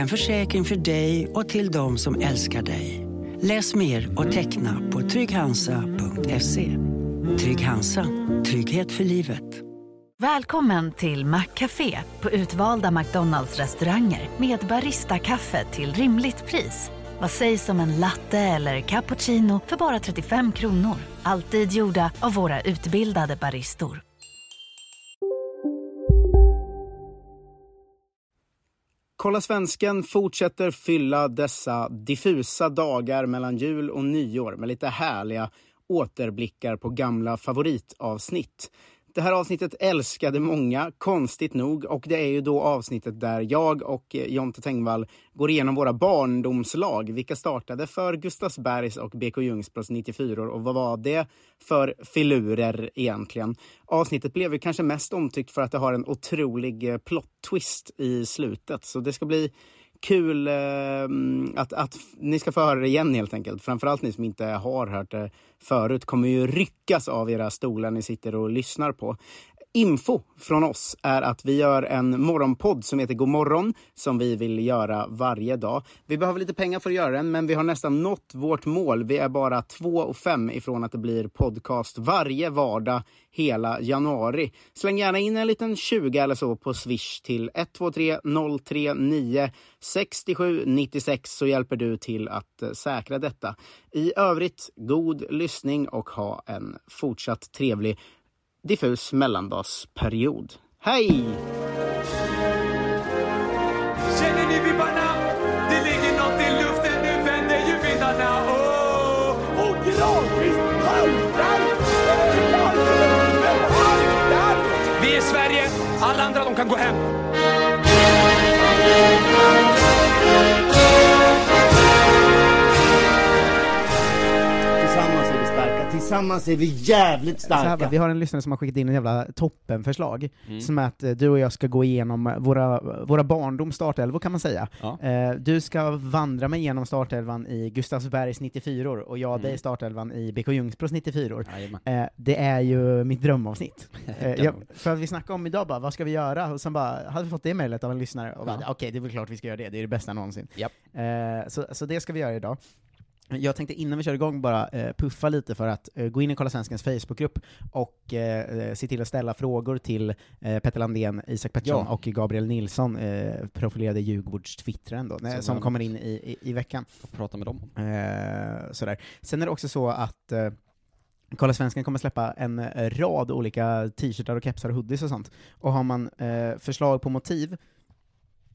En försäkring för dig och till de som älskar dig. Läs mer och teckna på trygghansa.se. Trygg Hansa. Trygghet för livet. Välkommen till Maccafé på utvalda McDonalds restauranger med Baristakaffe till rimligt pris. Vad sägs om en latte eller cappuccino för bara 35 kronor? Alltid gjorda av våra utbildade baristor. Kolla svensken fortsätter fylla dessa diffusa dagar mellan jul och nyår med lite härliga återblickar på gamla favoritavsnitt. Det här avsnittet älskade många, konstigt nog. Och det är ju då avsnittet där jag och eh, Jonte Tengvall går igenom våra barndomslag. Vilka startade för Gustavsbergs och BK Ljungsbros 94 och vad var det för filurer egentligen? Avsnittet blev ju kanske mest omtyckt för att det har en otrolig eh, plot twist i slutet. Så det ska bli kul eh, att, att ni ska få höra det igen helt enkelt. Framförallt ni som inte har hört det förut kommer ju ryckas av era stolar ni sitter och lyssnar på. Info från oss är att vi gör en morgonpodd som heter God morgon som vi vill göra varje dag. Vi behöver lite pengar för att göra den, men vi har nästan nått vårt mål. Vi är bara två och fem ifrån att det blir podcast varje vardag hela januari. Släng gärna in en liten 20 eller så på Swish till 123 039 67 96 så hjälper du till att eh, säkra detta. I övrigt, god lyssning och ha en fortsatt trevlig diffus mellandagsperiod. Hej! Känner ni vibbarna? Det ligger nåt i luften, nu vänder ju vindarna. Oh! Och gradvis haltar Vi är Sverige, alla andra de kan gå hem. Tillsammans är vi jävligt starka. va, vi har en lyssnare som har skickat in en jävla toppenförslag, som är att eh, du och jag ska gå igenom våra, våra barndoms startelvor kan man säga. Ja. Eh, du ska vandra mig igenom startelvan i Gustavsbergs 94 och jag dig startelvan i BK Ljungsbros 94 Jajamän. eh, Det är ju mitt drömavsnitt. Eh, jag, för att vi snackade om idag bara, vad ska vi göra? Och sen bara, hade vi fått det mejlet av en lyssnare, och bara, Ja. okej, det är väl klart vi ska göra det, det är det bästa någonsin. Eh, så, så det ska vi göra idag. Jag tänkte innan vi kör igång bara eh, puffa lite för att eh, gå in i Kolla Svenskens Facebookgrupp och eh, se till att ställa frågor till eh, Petter Landén, Isak Pettersson Ja. och Gabriel Nilsson, eh, profilerade Djurgårdstwittraren då, som bra. kommer in i, i, i veckan. Och prata med dem. Eh, sådär. Sen är det också så att eh, Kolla Svensken kommer släppa en eh, rad olika t-shirtar och kepsar och hoodies och sånt. Och har man eh, förslag på motiv,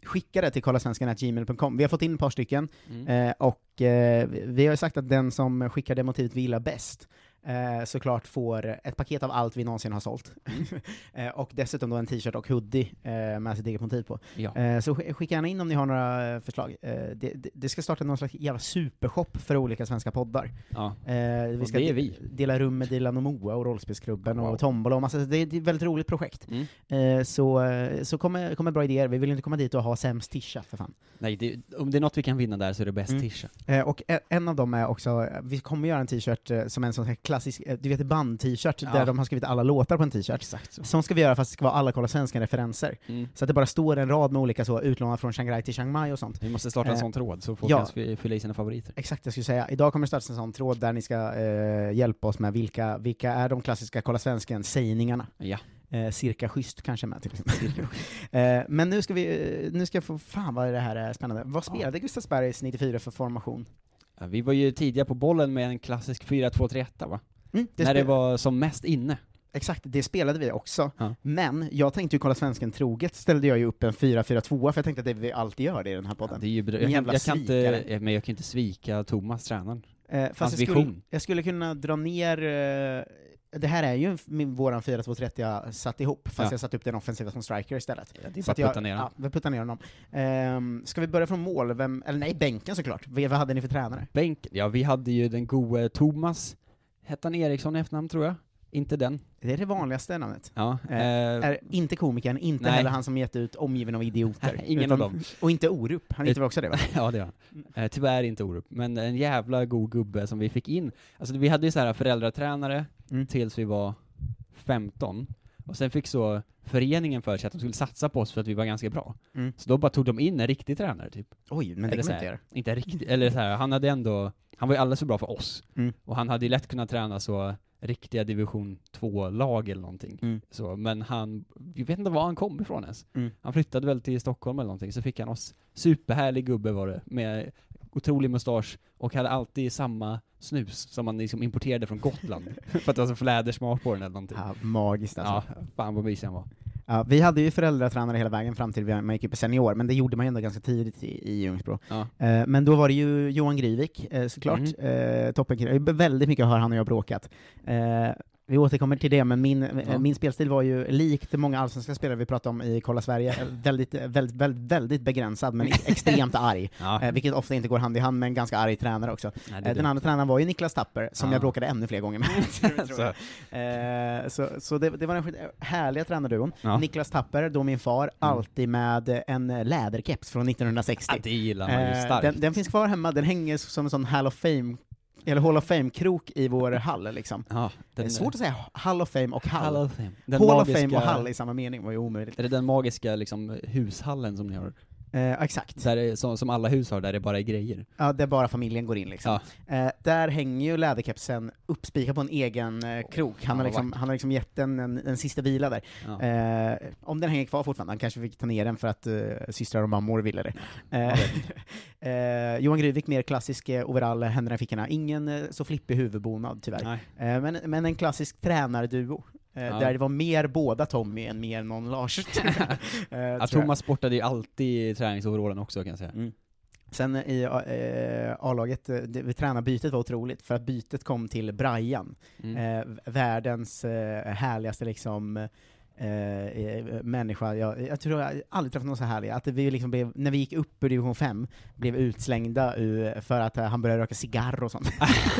skicka det till kollasvenskan.gmail.com. Vi har fått in ett par stycken, Mm. eh, och eh, vi- har sagt att den som skickar det motivet vi gillar bäst, eh, såklart får ett paket av allt vi någonsin har sålt. eh, och dessutom då en t-shirt och hoodie eh, med sitt eget motiv på. Ja. Eh, så sk- skicka gärna in om ni har några eh, förslag. Eh, det, det, ska starta någon slags jävla supershop för olika svenska poddar. ja. Vi Och ska det är vi. dela rum med Dilan och Moa och Rollspelsklubben Wow. och Tombola och massa, det är det är ett väldigt roligt projekt. Mm. Så så kommer, kommer bra idéer, vi vill inte komma dit och ha sämst tisha för fan. Nej, det, om det är något vi kan vinna där så är det bäst Mm. tisha. Och e- en av dem är också, vi kommer göra en t-shirt som en sån här klassisk, eh, du vet band-t-shirt, Ja. där de har skrivit alla låtar på en t-shirt. Exakt så. Som ska vi göra fast det ska vara alla Kolla Svenskan-referenser. Mm. Så att det bara står en rad med olika så, utlånat från Shanghai till Chiang Mai och sånt. Vi måste starta en Eh, sån tråd så folk ja. kan fy- fylla i sina favoriter. Exakt, jag skulle säga. Idag kommer det startas en sån tråd där ni ska eh, hjälpa oss med vilka, vilka är de klassiska Kolla Svensken-sägningarna. Ja. Eh, cirka schysst kanske med till exempel. eh, men nu ska vi, eh, nu ska jag få, fan vad det här är spännande. Vad spelade Gustavsbergs 94 för formation? Ja, Vi var ju tidiga på bollen med en klassisk 4-2-3-1 va? Mm, När det var som mest inne. Exakt, det spelade vi också. Ja. Men jag tänkte ju kolla svensken troget, ställde jag ju upp en 4-4-2 för jag tänkte att det vi alltid gör det i den här Ja, podden. det är ju bra. Jag, jävla jag kan inte, svikare. eh, men jag kan inte svika Thomas, tränaren. Eh, fast Hans jag skulle, vision. jag skulle kunna dra ner, eh, det här är ju min, våran 4-2-30 jag satt ihop, fast Ja. jag satt upp den offensiva som striker istället. Ja, det är Så att jag- putta ner Ja, honom. vi puttar ner honom. Ehm, ska vi börja från mål? Vem, eller nej, bänken såklart. Vad hade ni för tränare? Bänk, ja vi hade ju den gode Thomas, hette han Eriksson i efternamn tror jag? Inte den. Det är det vanligaste namnet. Ja. Eh, eh, Är inte komikern, inte Nej. heller han som gett ut Omgiven av idioter. Ingen av dem. Och inte Orup, han heter väl också det va? ja det är han. Eh, tyvärr inte Orup, men en jävla god gubbe som vi fick in. Alltså vi hade ju så här föräldratränare Mm. tills vi var 15, och sen fick så föreningen för sig att de skulle satsa på oss för att vi var ganska bra. Mm. Så då bara tog de in en riktig tränare typ. Oj, men det kan inte göra. Inte riktigt, eller så här, han hade ändå, han var ju alldeles för bra för oss. Mm. Och han hade ju lätt kunnat träna så riktiga division 2-lag eller någonting. Mm. Så, men han, vi vet inte var han kom ifrån ens. Mm. Han flyttade väl till Stockholm eller någonting, så fick han oss, superhärlig gubbe var det, med otrolig mustasch, och hade alltid samma snus som man liksom importerade från Gotland. för att det var så flädersmak på den eller någonting. Ja, magiskt alltså. Ja, fan vad mysig han var. Ja, vi hade ju föräldratränare hela vägen fram till man gick upp i senior, men det gjorde man ju ändå ganska tidigt i, i Ljungsbro. Ja. Eh, men då var det ju Johan Gryvik, eh, såklart. Mm. Eh, toppen Väldigt mycket har han och jag bråkat. Vi återkommer till det, men min, eh, Ja. min spelstil var ju likt många allsvenska spelare vi pratade om i Kolla Sverige, eh, väldigt, väldigt, väldigt, väldigt begränsad, men extremt arg. Ja. Eh, vilket ofta inte går hand i hand med en ganska arg tränare också. Nej, det den dumt. andra tränaren var ju Niklas Tapper, som Ja. jag bråkade ännu fler gånger med. tror Så. så så det, det var den härliga tränarduon. Ja. Niklas Tapper, då min far, alltid med en läderkeps från 1960. Ja, det gillar man ju starkt. den, den finns kvar hemma, den hänger som en sån Hall of Fame eller Hall of Fame-krok i vår hall liksom. ja, Det är svårt att säga Hall of Fame och hall. Hall of Fame. Den Hall of magiska- Fame och hall i samma mening var ju omöjligt. Är det den magiska liksom, hushallen som ni har? Eh, exakt. Där det, som, som alla hus har, där det bara är grejer? Ja, där bara familjen går in liksom. Ja. Eh, där hänger ju läderkepsen uppspikad på en egen eh, krok. Han, fan har liksom, han har liksom gett den en, en sista vila där. Ja. Eh, om den hänger kvar fortfarande, han kanske fick ta ner den för att eh, systrar och mammor ville det. Eh, eh, Johan Gryvik, mer klassisk overall, händerna i fickorna. Ingen så flippig huvudbonad tyvärr. Men, men en klassisk tränarduo. Eh, Ja. Där det var mer båda Tommy än mer någon Lars. eh, Ja. Thomas sportade ju alltid i träningsoverallen också kan jag säga. Mm. Sen i eh, A-laget, eh, det- tränarbytet var otroligt, för att bytet kom till Brian, Mm. eh, världens eh, härligaste liksom eh, eh, människa, jag, jag tror jag aldrig träffat någon så härlig, att vi liksom blev, när vi gick upp ur division 5, blev utslängda ur, för att eh, han började röka cigarr och sånt,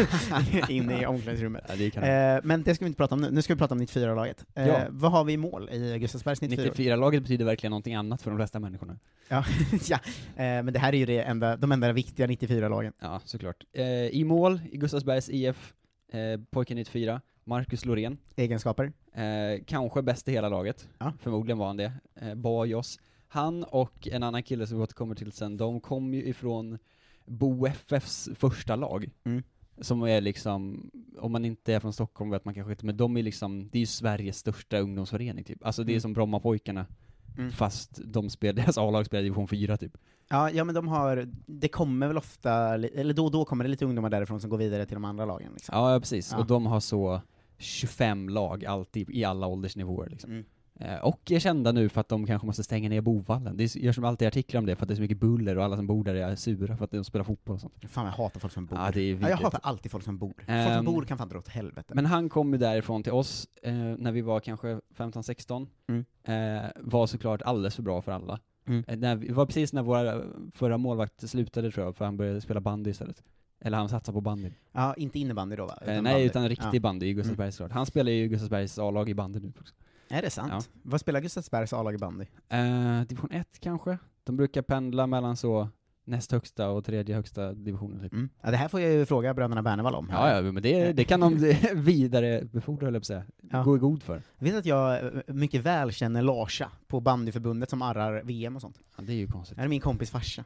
inne i omklädningsrummet. Ja, det. Eh, men det ska vi inte prata om nu, nu ska vi prata om 94-laget. Eh, Ja. Vad har vi i mål i Gustavsbergs 94? 94-laget betyder verkligen någonting annat för de flesta människorna. Ja, ja. Eh, men det här är ju det enda, de enda viktiga 94-lagen. Ja, såklart. Eh, I mål, i Gustavsbergs IF, eh, pojken 94, Marcus Lorén. Egenskaper? Eh, kanske bäst i hela laget. Ja. Förmodligen var han det. Eh, Bajos. Han och en annan kille som vi återkommer till sen, de kom ju ifrån Bo FFs första lag. Mm. Som är liksom, om man inte är från Stockholm vet man kanske inte, men de är liksom, det är ju Sveriges största ungdomsförening typ. Alltså det är Mm. som Brommapojkarna, Mm. fast de spelar, deras A-lag spelar division 4 typ. Ja, ja, men de har, det kommer väl ofta, eller då och då kommer det lite ungdomar därifrån som går vidare till de andra lagen. Liksom. Ja, ja precis. Ja. Och de har så 25 lag alltid, i alla åldersnivåer liksom. Mm. Eh, och är kända nu för att de kanske måste stänga ner Bovallen. Det görs alltid artiklar om det, för att det är så mycket buller och alla som bor där är sura för att de spelar fotboll och sånt. Fan jag hatar folk som bor. Ja, det är ja, jag hatar alltid folk som bor. Folk som Ehm, bor kan fan dra åt helvete. Men han kom ju därifrån till oss eh, när vi var kanske 15-16. Mm. Eh, var såklart alldeles för bra för alla. Mm. Eh, det var precis när våra förra målvakt slutade tror jag, för han började spela bandy istället. Eller han satsade på bandy. Ja, inte innebandy då va? Eh, nej, bandy. utan riktig ja. Mm. bandy i Gustavsbergs såklart. Han spelar ju Gustavsbergs A-lag i bandy nu också. Är det sant? Ja. Vad spelar Gustavsbergs A-lag i bandy? Eh, division 1 kanske? De brukar pendla mellan så näst högsta och tredje högsta divisionen typ. Mm. Ja, det här får jag ju fråga bröderna Bernevall om. Ja, ja, men det, det kan de vidarebefordra, höll jag på att säga. Ja. Gå i god för. Jag vet att jag eh, mycket väl känner Larsa på bandyförbundet som arrar VM och sånt. Ja, det är ju konstigt. Det är min kompis farsa.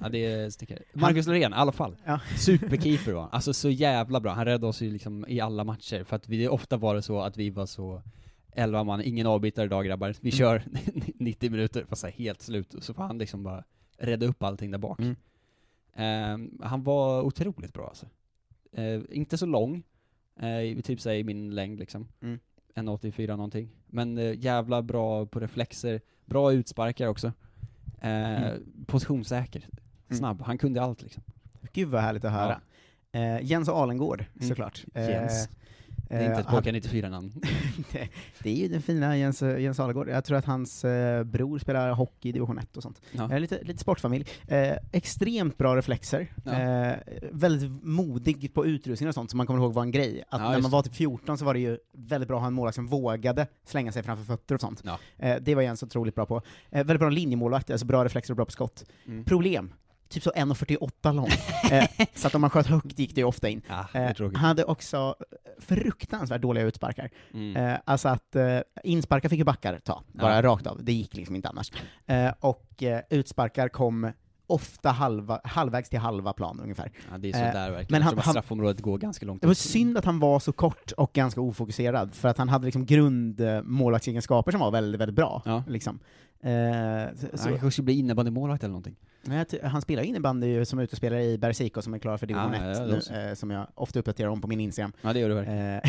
Ja, det är stickare. Marcus Lorén, i alla fall. Ja. Superkeeper var. Alltså så jävla bra. Han räddade oss ju liksom i alla matcher, för att vi, ofta var det så att vi var så 11 man, ingen avbytare idag grabbar. Vi Mm. kör 90 minuter, fast så helt slut, så får han liksom bara rädda upp allting där bak. Mm. Ehm, han var otroligt bra alltså. Eh, inte så lång, uh, typ i min längd liksom. Mm. 1,84 någonting. Men eh, jävla bra på reflexer, bra utsparkar också. Eh, Mm. Positionssäker, snabb, han kunde allt liksom. Gud vad härligt att höra. Eh, Jens Alengård, Mm. såklart. Jens. Det är inte ett Eh, han- pojkar 94-namn. det, är ju den fina Jens, Jens Alegård. Jag tror att hans eh, bror spelar hockey i division 1 och sånt. Ja. Eh, lite, lite sportfamilj. Eh, extremt bra reflexer. Ja. Eh, väldigt modig på utrustning och sånt, som man kommer ihåg var en grej. Att Ja, när man var typ 14 så var det ju väldigt bra att ha en målvakt som vågade slänga sig framför fötter och sånt. Eh, det var Jens otroligt bra på. Väldigt bra linjemålvakt, alltså bra reflexer och bra på skott. Mm. Problem. Typ så 1,48 lång. eh, så att om man sköt högt gick det ju ofta in. Ja, det är Eh, hade också fruktansvärt dåliga utsparkar. Mm. Eh, alltså att eh, insparkar fick ju backar ta, bara Ja. rakt av. Det gick liksom inte annars. Eh, och eh, utsparkar kom ofta halva, halvvägs till halva plan ungefär. Ja, det är eh, sådär verkligen. men han- han, straffområdet går ganska långt Det var synd att han var så kort och ganska ofokuserad, för att han hade liksom grundmålvaktsegenskaper som var väldigt, väldigt bra. Ja. Liksom. Eh, så, Han kanske skulle bli innebandymålvakt eller någonting. Nej, han spelar innebandy som utespelare i Bergsiko som är klar för division Ah, 1 ja, nu, då så. eh, som jag ofta uppdaterar om på min Instagram. Ja, det gör du verkligen.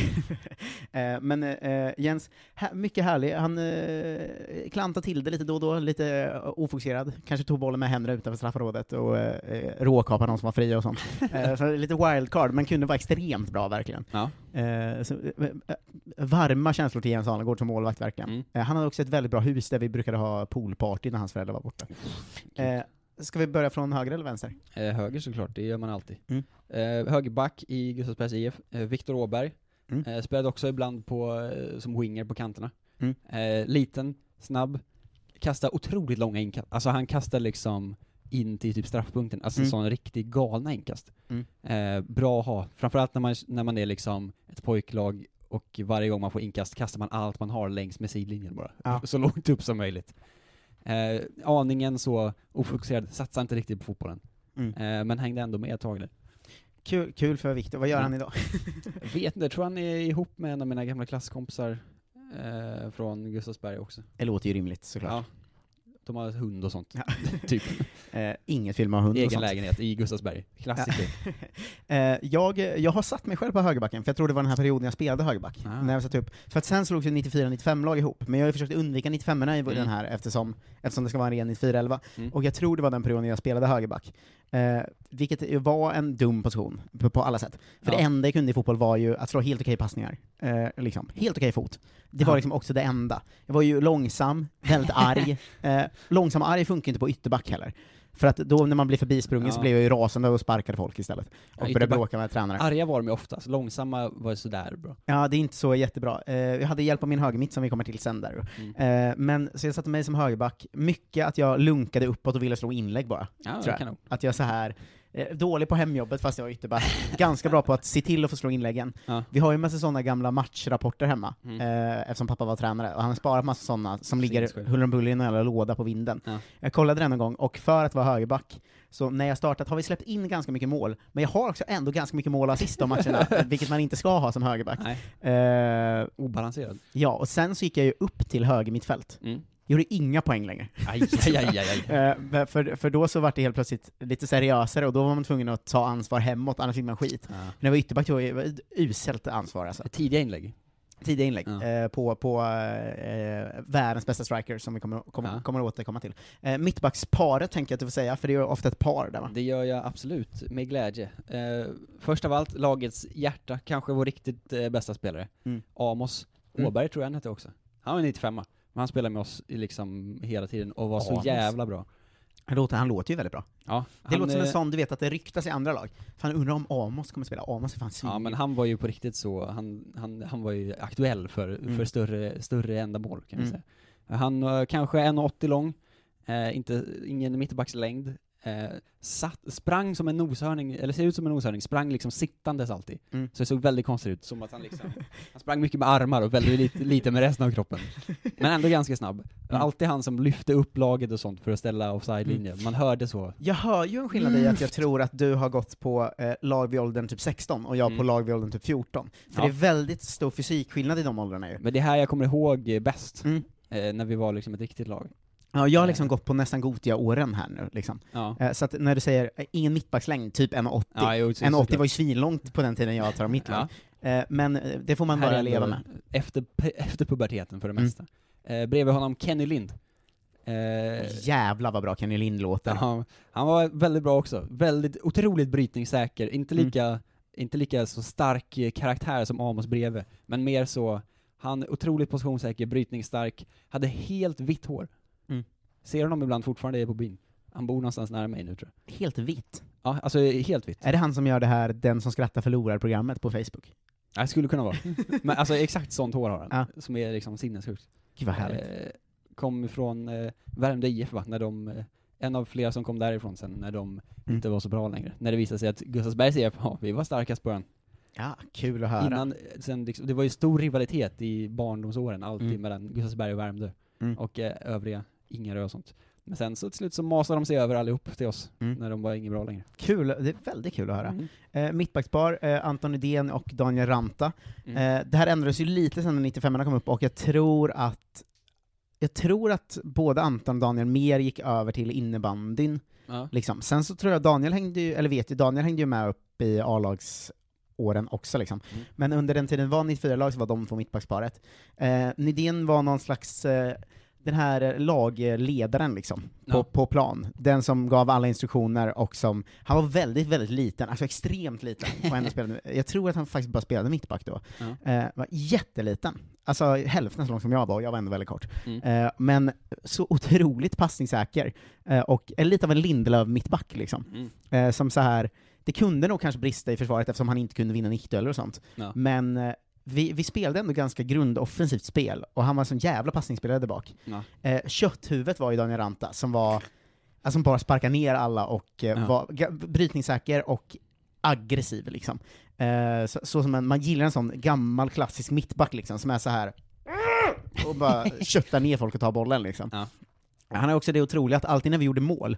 Eh, eh, men eh, Jens, här, mycket härlig. Han eh, klantade till det lite då och då, lite eh, ofokuserad. Kanske tog bollen med händerna utanför straffområdet och eh, råkapade någon som var fria och sånt. Eh, så lite wildcard, men kunde vara extremt bra verkligen. Ja. Eh, så, eh, eh, varma känslor till Jens Arnegård som målvakt verkligen. Mm. Eh, han hade också ett väldigt bra hus där vi brukade ha poolparty när hans föräldrar var borta. Ska vi börja från höger eller vänster? Eh, höger såklart, det gör man alltid. Mm. Eh, högerback i Gustavsbergs IF, eh, Viktor Åberg. Mm. Eh, spelade också ibland på, eh, som winger på kanterna. Mm. Eh, liten, snabb, kastar otroligt långa inkast. Alltså han kastar liksom in till typ straffpunkten, alltså Mm. sådana riktigt galna inkast. Mm. Bra att ha, framförallt när man, när man är liksom ett pojklag och varje gång man får inkast kastar man allt man har längs med sidlinjen bara. Ja. Så långt upp som möjligt. Eh, aningen så ofokuserad, satsade inte riktigt på fotbollen. Mm. Eh, men hängde ändå med ett tag där. Kul, kul för Viktor. Vad gör Mm. han idag? Vet inte, jag tror han är ihop med en av mina gamla klasskompisar eh, från Gustavsberg också. Det låter ju rimligt såklart. Ja. De har hund och sånt. Ja. typ. Eh, inget film av hund och Egen sånt. lägenhet i Gustavsberg. Klassiker. Eh, jag, jag har satt mig själv på högerbacken, för jag tror det var den här perioden jag spelade högerback. Ah. När jag satt upp. För att sen slogs ju 94-95-lag ihop, men jag har ju försökt undvika 95 i Mm. den här eftersom, eftersom det ska vara en ren 94-11. Mm. Och jag tror det var den perioden jag spelade högerback. Eh, vilket var en dum position, på, på alla sätt. För Ja. det enda jag kunde i fotboll var ju att slå helt okej passningar. Eh, liksom. Helt okej fot. Det var liksom också det enda. Jag var ju långsam, väldigt arg. Eh, långsam och arg funkar inte på ytterback heller. För att då när man blir förbisprungen så Ja. blev jag ju rasande och sparkade folk istället. Och började ytterback- bråka med tränare. Arga var de ju oftast, långsamma var sådär bra. Ja, det är inte så jättebra. Eh, jag hade hjälp av min högermitt som vi kommer till sen där. Mm. Eh, men, så jag satte mig som högerback, mycket att jag lunkade uppåt och ville slå inlägg bara. Ja, tror jag. Att jag så här dålig på hemjobbet fast jag var ytterback, ganska bra på att se till att få slå inläggen. Ja. Vi har ju en massa sådana gamla matchrapporter hemma, Mm. eh, eftersom pappa var tränare, och han har sparat massa sådana som ligger huller om buller i en jävla låda på vinden. Ja. Jag kollade den en gång, och för att vara högerback, så när jag startat har vi släppt in ganska mycket mål, men jag har också ändå ganska mycket mål och assist de matcherna, vilket man inte ska ha som högerback. Eh, obalanserad. ja, och sen så gick jag ju upp till höger mittfält. Mm. Gjorde inga poäng längre. Aj, aj, aj, aj, aj. Eh, för, för då så var det helt plötsligt lite seriösare, och då var man tvungen att ta ansvar hemåt, annars fick man skit. Ja. När jag var ytterback var det ett uselt ansvar alltså. Tidiga inlägg. Tidiga inlägg Ja. eh, på, på eh, världens bästa striker, som vi kommer, kommer, Ja. kommer återkomma till. Eh, mittbacksparet tänker jag att du får säga, för det är ju ofta ett par där va? Det gör jag absolut, med glädje. Eh, först av allt, lagets hjärta, kanske vår riktigt eh, bästa spelare. Mm. Amos Mm. Åberg tror jag han hette också. Han var 95 men han spelade med oss i liksom hela tiden och var så jävla bra. Han låter, han låter ju väldigt bra. Ja, Det låter som en eh, sån, du vet att det ryktas i andra lag. Fan undrar om Amos kommer spela, Amos är fan svin. Ja men han var ju på riktigt så, han, han, han var ju aktuell för, Mm. för större, större ändamål kan vi Mm. säga. Han var kanske 1,80 lång, eh, inte, ingen mittbackslängd, eh, satt, sprang som en noshörning, eller ser ut som en noshörning, sprang liksom sittandes alltid. Mm. Så det såg väldigt konstigt ut, som att han liksom, han sprang mycket med armar och väldigt lite, lite med resten av kroppen. Men ändå ganska snabb. Mm. alltid han som lyfte upp laget och sånt för att ställa offside-linje, man hörde så. Jag hör ju en skillnad i att jag tror att du har gått på eh, lag vid åldern typ 16, och jag på Mm. lag vid åldern typ 14. För Ja. det är väldigt stor fysikskillnad i de åldrarna ju. Men det här jag kommer ihåg bäst, Mm. eh, när vi var liksom ett riktigt lag. Ja, jag har liksom gått på nästan Gotia-åren här nu, liksom. Ja. Eh, så att när du säger eh, ingen mittbackslängd, typ 1,80. Ja, jo, så- 1,80 såklart. var ju svinlångt på den tiden jag tar mitt lag. Ja. Eh, men eh, det får man Här bara leva med. Efter, efter puberteten för det Mm. mesta. Eh, bredvid honom Kenny Lind. Eh, Jävlar vad bra Kenny Lind låter. ja, han var väldigt bra också. Väldigt, otroligt brytningssäker. Inte Mm. lika inte lika så stark eh, karaktär som Amos bredvid, men mer så, han otroligt positionssäker, brytningsstark, hade helt vitt hår. Mm. Ser honom ibland fortfarande på byn. Han bor någonstans nära mig nu tror jag. Helt vitt. Ja, alltså helt vitt. Är det han som gör det här Den som skrattar förlorar-programmet på Facebook? Ja, det skulle kunna vara. Men alltså exakt sånt hår har han, Ja. som är liksom sinnessjukt. Gud vad härligt. Eh, kom från eh, Värmdö IF va, när de, eh, en av flera som kom därifrån sen när de Mm. inte var så bra längre. När det visade sig att Gustavsbergs IF, ja, vi var starkast på ön. Ja, kul att höra. Innan, eh, sen liksom, det var ju stor rivalitet i barndomsåren, alltid Mm. mellan Gustavsberg och Värmdö. Mm. Och eh, övriga Ingarö och sånt. Men sen så till slut så masade de sig över allihop till oss, Mm. när de var inget bra längre. Kul, det är väldigt kul att höra. Mm. Eh, mittbackspar, eh, Anton Idén och Daniel Ranta. Mm. Eh, det här ändrades ju lite sen när 95 kom upp, och jag tror att jag tror att både Anton och Daniel mer gick över till innebandyn, Ja. liksom. Sen så tror jag Daniel hängde ju, eller vet ju, Daniel hängde ju med upp i A-lagsåren också liksom. Mm. Men under den tiden var 94-lag så var de två mittbacksparet. Eh, Nydén var någon slags, eh, den här lagledaren liksom, på, Ja. på plan. Den som gav alla instruktioner och som, han var väldigt, väldigt liten, alltså extremt liten, och ändå spelade, jag tror att han faktiskt bara spelade mittback då. Ja. Eh, var jätteliten. Alltså hälften så lång som jag var, och jag var ändå väldigt kort. Mm. Eh, men så otroligt passningssäker, eh, och lite av en Lindelöf-mittback liksom. Mm. Eh, som så här det kunde nog kanske brista i försvaret eftersom han inte kunde vinna nickdueller och sånt. Ja. Men eh, vi, vi spelade ändå ganska grundoffensivt spel, och han var en sån jävla passningsspelare där bak. Ja. Eh, kötthuvudet var ju Daniel Ranta, som var, alltså, som bara sparkar ner alla och eh, Ja. var brytningssäker och aggressiv liksom. Eh, så, så som en, man gillar en sån gammal klassisk mittback liksom, som är så här och bara köttar ner folk och tar bollen liksom. Ja. Han har också det otroliga att alltid när vi gjorde mål,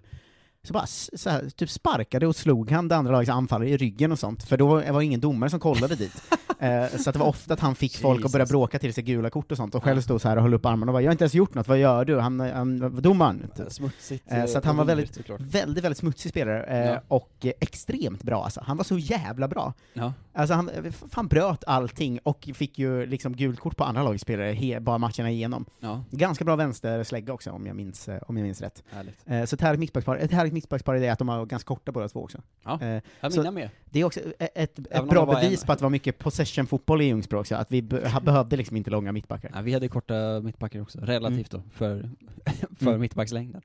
så bara så här, typ sparkade och slog han det andra lagets anfallare i ryggen och sånt, för då var det ingen domare som kollade dit. Eh, så att det var ofta att han fick folk att börja Jesus. bråka till sig gula kort och sånt, och själv stod så här och höll upp armarna och bara 'Jag har inte ens gjort något, vad gör du?' Han, han domaren. Typ. Smutsigt. Eh, så att han var väldigt, väldigt, väldigt smutsig spelare, eh, Ja. och extremt bra alltså. Han var så jävla bra. Ja. Alltså han eh, fan bröt allting, och fick ju liksom gult kort på andra lagets spelare bara matcherna igenom. ja, Ganska bra vänsterslägga också, om jag minns, eh, om jag minns rätt. härligt. Eh, så ett härligt mittbackspar, ett härligt mittbackspar är att de har ganska korta båda två också. Ja. Eh, Ja, mina med. det är också ett, ett, ett bra bevis på att det var mycket possession-fotboll i Ljungsbro också, att vi be, behövde liksom inte långa mittbackar. Ja, vi hade korta mittbackar också, relativt då, för, för Mm. mittbackslängden.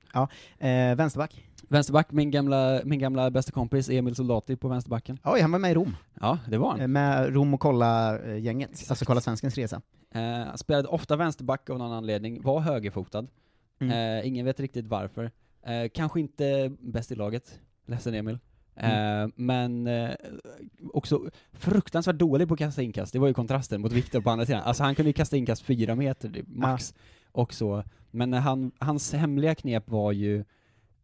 Eh, vänsterback? Vänsterback, min gamla, min gamla bästa kompis Emil Soldati på vänsterbacken. Oj, han var med i Rom. Ja, det var han. Eh, med Rom och Kolla-gänget, alltså Kolla Svenskens resa. Eh, spelade ofta vänsterback av någon anledning, var högerfotad. Mm. Eh, ingen vet riktigt varför. Eh, kanske inte bäst i laget, ledsen Emil. Eh, Mm. men eh, också fruktansvärt dålig på att kasta inkast, det var ju kontrasten mot Viktor på andra sidan. Alltså han kunde ju kasta inkast fyra meter det- max, och så. Men när han, hans hemliga knep var ju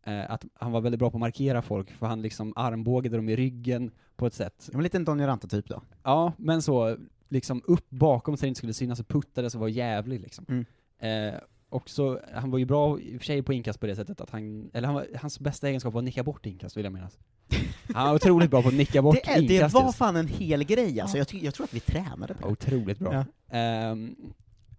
eh, att han var väldigt bra på att markera folk, för han liksom armbågade dem i ryggen på ett sätt. En liten Donny Ranta-typ då. Ja, men så liksom upp bakom så det inte skulle synas och puttade så var jävlig liksom. Mm. Eh, och så, han var ju bra i och för sig på inkast på det sättet att han, eller han var, hans bästa egenskap var att nicka bort inkast vill jag minnas. Han var otroligt bra på att nicka bort Det, är, det inkast. var just. fan en hel grej alltså, jag, jag tror att vi tränade på det. Otroligt bra. Ja. Ehm,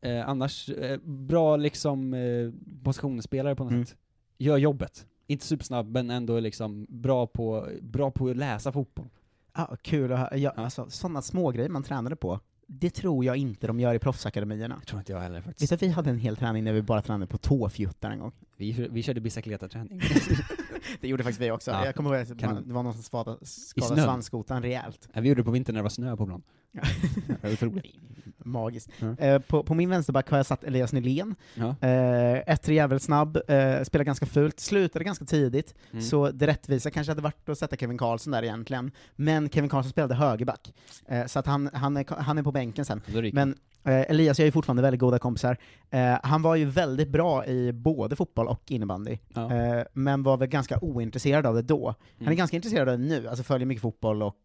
eh, annars, eh, bra liksom eh, positionsspelare på något Mm. sätt. Gör jobbet. Inte supersnabb, men ändå liksom bra på, bra på att läsa fotboll. Ja, kul att höra. Ja, Ja. alltså, sådana små grejer man tränade på, det tror jag inte de gör i proffsakademierna. Det tror inte jag heller faktiskt. du att vi hade en hel träning där vi bara tränade på tåfjuttar en gång? Vi, vi körde bicicleta-träning. Det gjorde faktiskt vi också. Ja. Jag kommer ihåg att man, det var någon som skadade, skadade svanskotan rejält. Ja, vi gjorde det på vintern när det var snö på plan. Ja. Det var otroligt. Magiskt. Ja. Eh, på, på min vänsterback har jag satt Elias Nylén. Ja. Eh, ettrig jävel snabb, eh, spelar ganska fult, slutade ganska tidigt, Mm. så det rättvisa kanske hade varit att sätta Kevin Karlsson där egentligen. Men Kevin Karlsson spelade högerback, eh, så att han, han, är, han är på bänken sen. Men eh, Elias jag är fortfarande väldigt goda kompisar. Eh, han var ju väldigt bra i både fotboll och innebandy, Ja. eh, men var väl ganska ointresserad av det då. Han är Mm. ganska intresserad av det nu, alltså följer mycket fotboll och,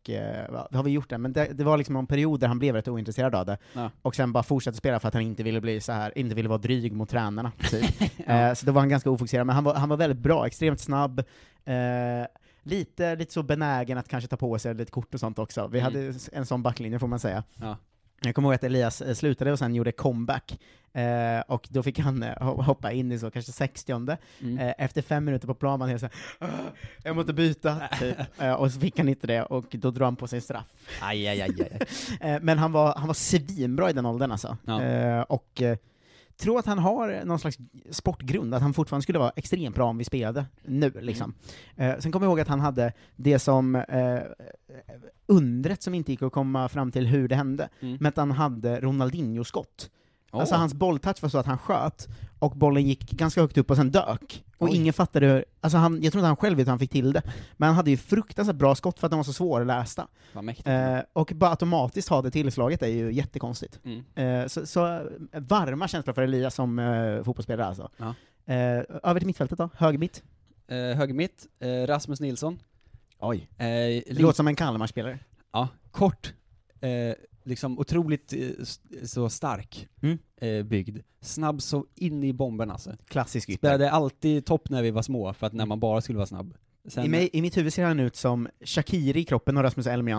har vi gjort det, men det, det var liksom en period där han blev rätt ointresserad av det, Ja. Och sen bara fortsatte spela för att han inte ville bli så här, inte ville vara dryg mot tränarna, typ. eh, så då var han ganska ofokuserad, men han var, han var väldigt bra, extremt snabb, eh, Lite, lite så benägen att kanske ta på sig lite kort och sånt också. Vi Mm. hade en sån backlinje får man säga. Ja. Jag kommer ihåg att Elias eh, slutade och sen gjorde comeback, eh, och då fick han eh, ho- hoppa in i så kanske 60 Mm. eh, Efter fem minuter på plan var han helt såhär "Åh, jag måste byta, typ. eh, och så fick han inte det, och då drog han på sig straff. Aj, aj, aj, aj. Eh, men han var, han var svinbra i den åldern alltså. Ja. Och tror att han har någon slags sportgrund, att han fortfarande skulle vara extremt bra om vi spelade nu. Liksom. Eh, sen kommer jag ihåg att han hade det som eh, undret som inte gick att komma fram till hur det hände, Mm. men att han hade Ronaldinho-skott. Åh. Alltså hans bolltouch var så att han sköt, och bollen gick ganska högt upp och sen dök. Och Oj. ingen fattade hur, alltså han, jag tror inte han själv vet hur han fick till det, men han hade ju fruktansvärt bra skott för att de var så svårlästa. Vad mäktigt. Eh, och bara automatiskt ha det tillslaget är ju jättekonstigt. Mm. Eh, så, så eh, varma känslor för Elias som eh, fotbollsspelare alltså. Ja. Eh, över till mittfältet då, höger mitt. Eh, höger mitt, eh, Rasmus Nilsson. Oj. Eh, låter som en Kalmar-spelare. Ja, kort. Liksom otroligt eh, så stark Mm. eh, byggd. Snabb så in i bomben alltså. Klassisk ytter. Spelade alltid topp när vi var små, för att när man bara skulle vara snabb. Sen, I, mig, I mitt huvud ser han ut som Shakiri i kroppen och Rasmus Elmian.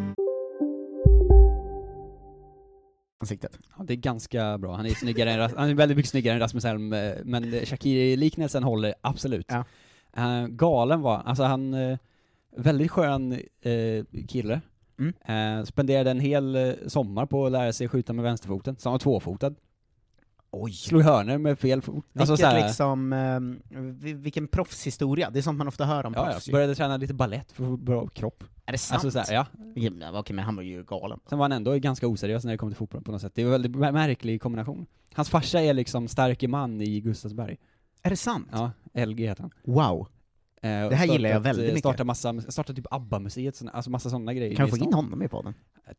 Ansiktet. ja, det är ganska bra. Han är, snyggare än, han är väldigt mycket snyggare än Rasmus Elm, eh, men Shakiri-liknelsen håller absolut. Ja. Eh, galen var, alltså han, eh, väldigt skön eh, kille. Mm. Spenderade en hel sommar på att lära sig skjuta med vänsterfoten, så han var tvåfotad. Oj. Slog hörnor med fel fot. Alltså Vilket såhär, liksom, eh, vi- vilken proffshistoria, det är sånt man ofta hör om ja, ja, proffs. ju. började träna lite ballett för att få bra kropp. Är det sant? Alltså såhär, ja. Ja, Okej, men han var ju galen. Sen var han ändå ganska oseriös när det kom till fotboll på något sätt. Det är en väldigt mär- märklig kombination. Hans farsa är liksom starke man i Gustavsberg. Är det sant? Ja, LG heter han. Wow. Eh, Det här gillar jag väldigt mycket. Starta massa, starta typ ABBA-museet, alltså massa sådana grejer. Kan vi i få in honom i podden?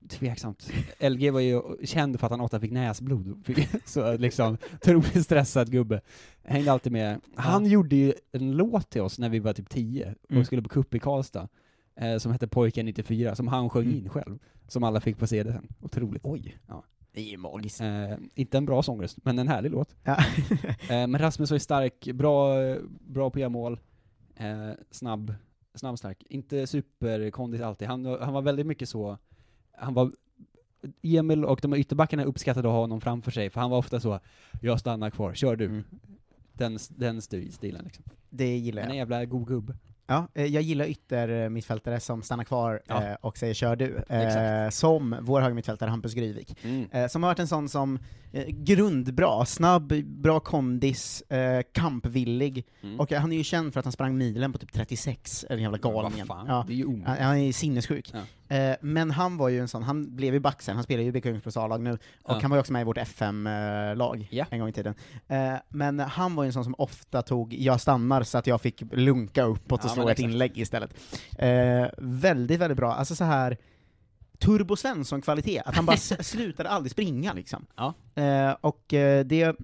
Tveksamt. LG var ju känd för att han ofta fick näsblod, så liksom, otroligt stressad gubbe. Hängde alltid med. Han gjorde ju en låt till oss när vi var typ 10 och Mm. skulle på cup i Karlstad, eh, som hette Pojken 94, som han sjöng Mm. in själv. Som alla fick på CD sen. Otroligt. Oj. Ja. Det är ju magiskt. Eh, inte en bra sångröst, men en härlig låt. Ja. Eh, men Rasmus var ju stark, bra, bra på mål, eh, snabb, snabb stark. Inte superkondis alltid, han, var- han var väldigt mycket så, han var Emil och de ytterbackarna uppskattade att ha honom framför sig, för han var ofta så, jag stannar kvar, kör du. Mm. Den, den sti- stilen liksom. Det gillar Han är en jag. jävla god gubb. Ja, eh, jag gillar yttermittfältare som stannar kvar Ja. eh, och säger kör du. Eh, Exakt. som vår högermittfältare Hampus Gryvik. Mm. Som har varit en sån som grundbra, snabb, bra kondis, kampvillig, Mm. och han är ju känd för att han sprang milen på typ 36, en jävla galningen. Ja. det är ju omöjligt. Han är sinnessjuk. Ja. Men han var ju en sån, han blev ju back sen, han spelar ju i BK A-lag nu, och Ja. han var ju också med i vårt FM-lag en gång i tiden. Men han var ju en sån som ofta tog jag stannar så att jag fick lunka uppåt och Ja, men ett inlägg istället. Eh, väldigt, väldigt bra. Alltså så här Turbo Svensson-kvalitet, att han bara slutade aldrig springa liksom. Ja. Eh, och eh, det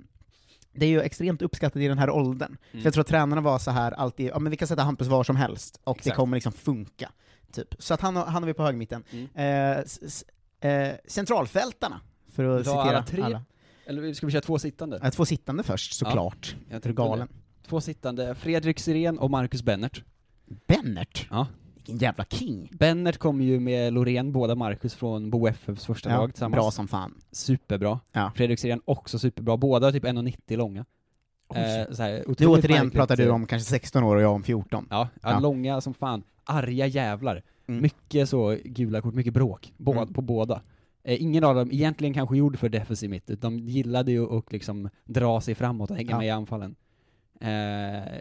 det är ju extremt uppskattat i den här åldern. Mm. För jag tror att tränarna var så här alltid, ja men vi kan sätta Hampus var som helst, och det Exakt. kommer liksom funka. Typ. Så att han, han har vi på högmitten. Mm. Eh, s- eh, centralfältarna, för att citera alla tre? Eller ska vi köra två sittande? Eh, två sittande först, såklart. Jag du tänkte galen? det. Två sittande, Fredrik Sirén och Marcus Bennert. Bennert? Ja. Vilken jävla king. Bennert kom ju med Loreen, båda Marcus från Bo FFs första lag tillsammans. bra som fan. Superbra. Ja. Fredrik Sirén också superbra, båda typ 1,90 långa. Eh, så här, Nu återigen pratar du eh, om kanske 16 år och jag om 14. Ja, ja, långa som fan. Arga jävlar. Mm. Mycket så gula kort, mycket bråk. Bå Mm. På båda. Eh, ingen av dem egentligen kanske gjord för defensiv mitt, de gillade ju att liksom dra sig framåt och hänga Ja. med i anfallen. Eh,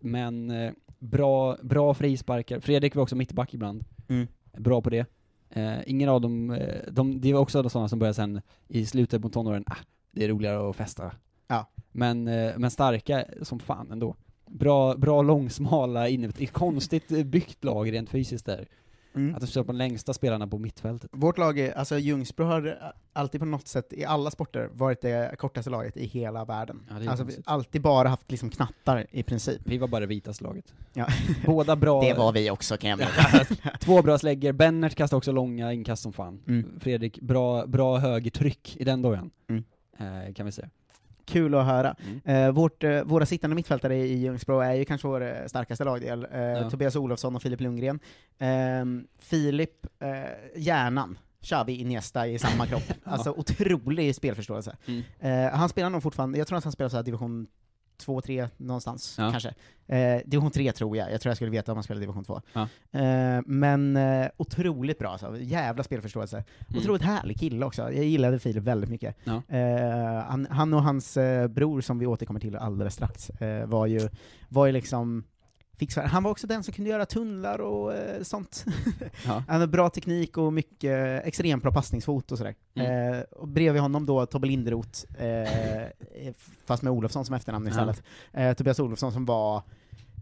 men eh, bra, bra frisparkar. Fredrik var också mittback ibland. Mm. Bra på det. Eh, ingen av dem, eh, de, det var också sådana som började sen i slutet på tonåren, ah, det är roligare att festa. Ja. Men, eh, men starka som fan ändå. Bra, bra långsmala inne, konstigt byggt lag rent fysiskt där. Mm. Att de står på de längsta spelarna på mittfältet. Vårt lag, är, alltså Ljungsbro har alltid på något sätt, i alla sporter, varit det kortaste laget i hela världen. Ja, alltså vi har alltid bara haft liksom knattar i princip. Vi var bara det vitaste laget. Ja. Båda bra... Det var vi också kan jag meddela. Två bra släggor, Bennert kastade också långa inkast som fan. Mm. Fredrik, bra, bra högertryck i den dojan. Mm. Eh, kan vi säga. Kul att höra. Mm. Eh, vårt, eh, våra sittande mittfältare i Ljungsbro är ju kanske vår eh, starkaste lagdel. Eh, Ja. Tobias Olofsson och Filip Lundgren. Eh, Filip, eh, hjärnan. Xavi Iniesta i samma kropp. Alltså otrolig spelförståelse. Mm. Eh, han spelar nog fortfarande, jag tror att han spelar så division 2, 3 någonstans, Ja. kanske. Eh, division 3 tror jag, jag tror jag skulle veta om han spelar division 2. Ja. Eh, men eh, otroligt bra alltså, jävla spelförståelse. Mm. Otroligt härlig kille också, jag gillade Filip väldigt mycket. Ja. Eh, han, han och hans eh, bror, som vi återkommer till alldeles strax, eh, var, ju, var ju liksom fix Han var också den som kunde göra tunnlar och eh, sånt. Ja. Han hade bra teknik och mycket, extremt bra passningsfot och sådär. Mm. Eh, och bredvid honom då Tobbe Linderoth, eh, fast med Olofsson som efternamn istället. Eh, Tobias Olofsson som var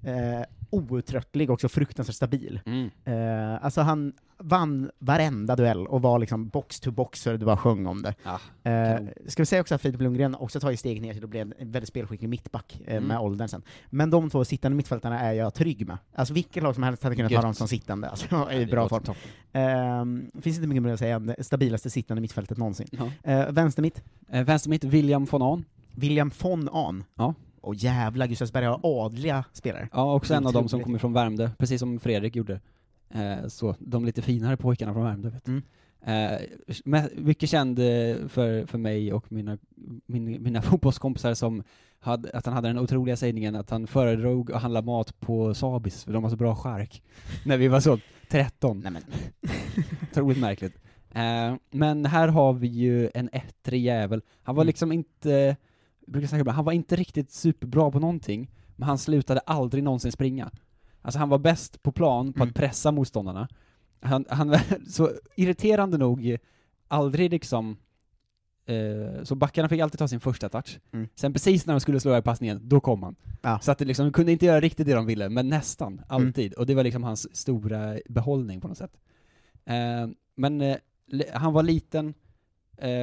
eh, outtröttlig och också fruktansvärt stabil. Mm. Eh, alltså han vann varenda duell och var liksom box to box så det bara sjöng om det. Ja, Eh, ska vi säga också att Filip Lundgren också tagit steg ner till att bli en väldigt spelskicklig mittback eh, Mm. med åldern sen. Men de två sittande mittfältarna är jag trygg med. Alltså vilket lag som helst hade kunnat Gött. ha dem som sittande, alltså i bra form. Eh, finns inte mycket mer att säga än det stabilaste sittande mittfältet någonsin. Ja. Eh, vänster mitt, Eh, vänster mitt, William von Ahn. William von Ahn. Ja. Och jävla Gustavsberg har adliga spelare. Ja, också en av dem som kommer från Värmdö, precis som Fredrik gjorde. Eh, så, de lite finare pojkarna från Värmdö vet. Mm. Eh, mycket känd eh, för, för mig och mina, min, mina fotbollskompisar som hade, att han hade den otroliga sägningen att han föredrog att handla mat på Sabis, för de har så bra chark. När vi var så 13. Nej, men. Otroligt märkligt. Eh, men här har vi ju en ettrig jävel. Han var Mm. liksom inte, brukar säga ibland, han var inte riktigt superbra på någonting, men han slutade aldrig någonsin springa. Alltså han var bäst på plan på Mm. att pressa motståndarna. Han, han var så irriterande nog aldrig liksom eh, så backarna fick alltid ta sin första touch. Mm. Sen precis när de skulle slå över passningen, då kom han. Ja. Så att det liksom, de kunde inte göra riktigt det de ville, men nästan, Mm. alltid. Och det var liksom hans stora behållning på något sätt. Eh, men eh, han var liten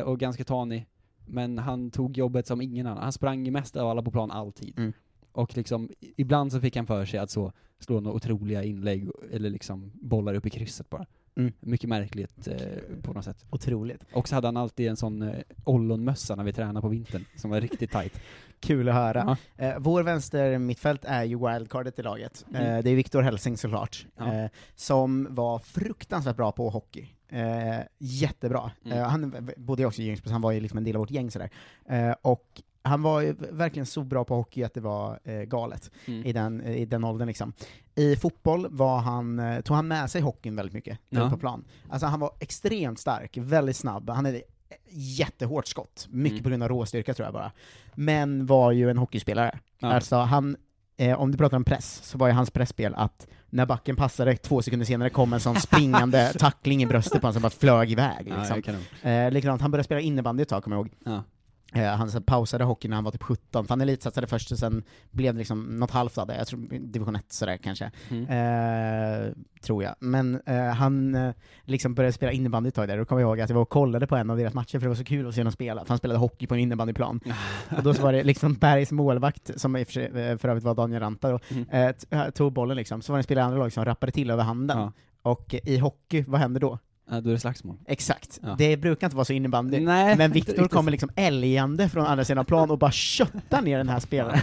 och ganska tanig, men han tog jobbet som ingen annan. Han sprang mest av alla på plan alltid. Mm. Och liksom, ibland så fick han för sig att så slå några otroliga inlägg, eller liksom bollar upp i krysset bara. Mm. Mycket märkligt eh, på något sätt. Otroligt. Och så hade han alltid en sån eh, ollonmössa när vi tränade på vintern, som var riktigt tight. Kul att höra. Ja. Eh, vår vänster mittfält är ju wildcardet i laget. Mm. Eh, det är Viktor Helsing såklart, Ja. eh, som var fruktansvärt bra på hockey. Eh, jättebra. Mm. Eh, han bodde också i Ljungsbro, han var ju liksom en del av vårt gäng sådär. Eh, och han var ju verkligen så bra på hockey att det var eh, galet Mm. i, den, i den åldern liksom. I fotboll var han, eh, tog han med sig hockeyn väldigt mycket Ja. på plan. Alltså han var extremt stark, väldigt snabb, han hade jättehårt skott, mycket Mm. på grund av råstyrka tror jag bara. Men var ju en hockeyspelare. Ja. Alltså han, eh, om du pratar om press, så var ju hans pressspel att när backen passade, två sekunder senare kom en sån springande tackling i bröstet på honom som bara flög iväg. Ja, Liksom. nog. Eh, likadant, han började spela innebandy ett tag, kommer jag ihåg. Ja. Eh, han så pausade hockey när han var typ 17, för han elitsatsade först och sen blev det liksom något halvt av det, jag tror division 1 sådär kanske. Mm. Eh, tror jag. Men eh, han eh, liksom började spela innebandy ett tag där, och kommer jag ihåg att jag var och kollade på en av deras matcher för det var så kul att se honom spela, för han spelade hockey på en innebandyplan. och då så var det liksom Bergs målvakt, som i för, sig, eh, för övrigt var Daniel Ranta då, Mm. tog bollen liksom, så var det en spelare i andra lag som rappade till över handen. Ja. Och i hockey, vad händer då? Ja, då är det slagsmål. Exakt. Ja. Det brukar inte vara så innebandy. Nej, Men Viktor kommer liksom älgande från andra sidan plan och bara köttar ner den här spelaren.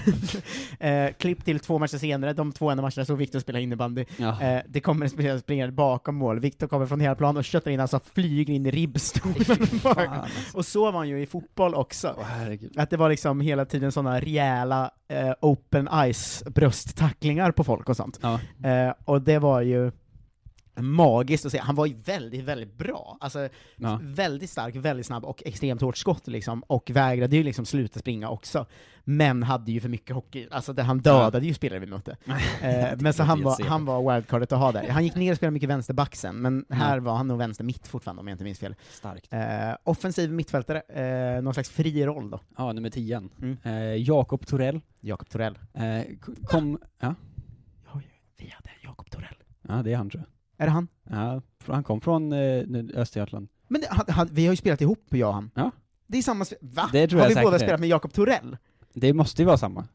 eh, klipp till två matcher senare, de två enda matcherna så Viktor spelar innebandy. Ja. Eh, det kommer en spelare springande bakom mål, Viktor kommer från hela plan och köttar in, alltså flyger in i ribbstolen. Alltså. och så var han ju i fotboll också. Herregud. Att det var liksom hela tiden sådana rejäla eh, open eyes brösttacklingar på folk och sånt. Ja. Eh, och det var ju magiskt att se. Han var ju väldigt, väldigt bra. Alltså, Ja. väldigt stark, väldigt snabb och extremt hårt skott liksom, och vägrade ju liksom sluta springa också. Men hade ju för mycket hockey, alltså det, han dödade ju spelare vi mötte. eh, men så han var, han var wildcardet att ha där. Han gick ner och spelade mycket vänsterback sen, men här var han nog vänster mitt fortfarande om jag inte minns fel. Starkt. Eh, offensiv mittfältare, eh, någon slags fri roll då. Ja, nummer 10. Mm. Eh, Jakob Torell. Jakob Torell. Eh, kom, ja. Vi hade Jakob Torell. ja, det är han tror jag. Är det han? Ja, han kom från eh, Östergötland. Men det, han, han, vi har ju spelat ihop, jag och han. Ja. Det är samma spe- Va? Det tror har jag vi båda är. spelat med Jakob Torell? Det måste ju vara samma.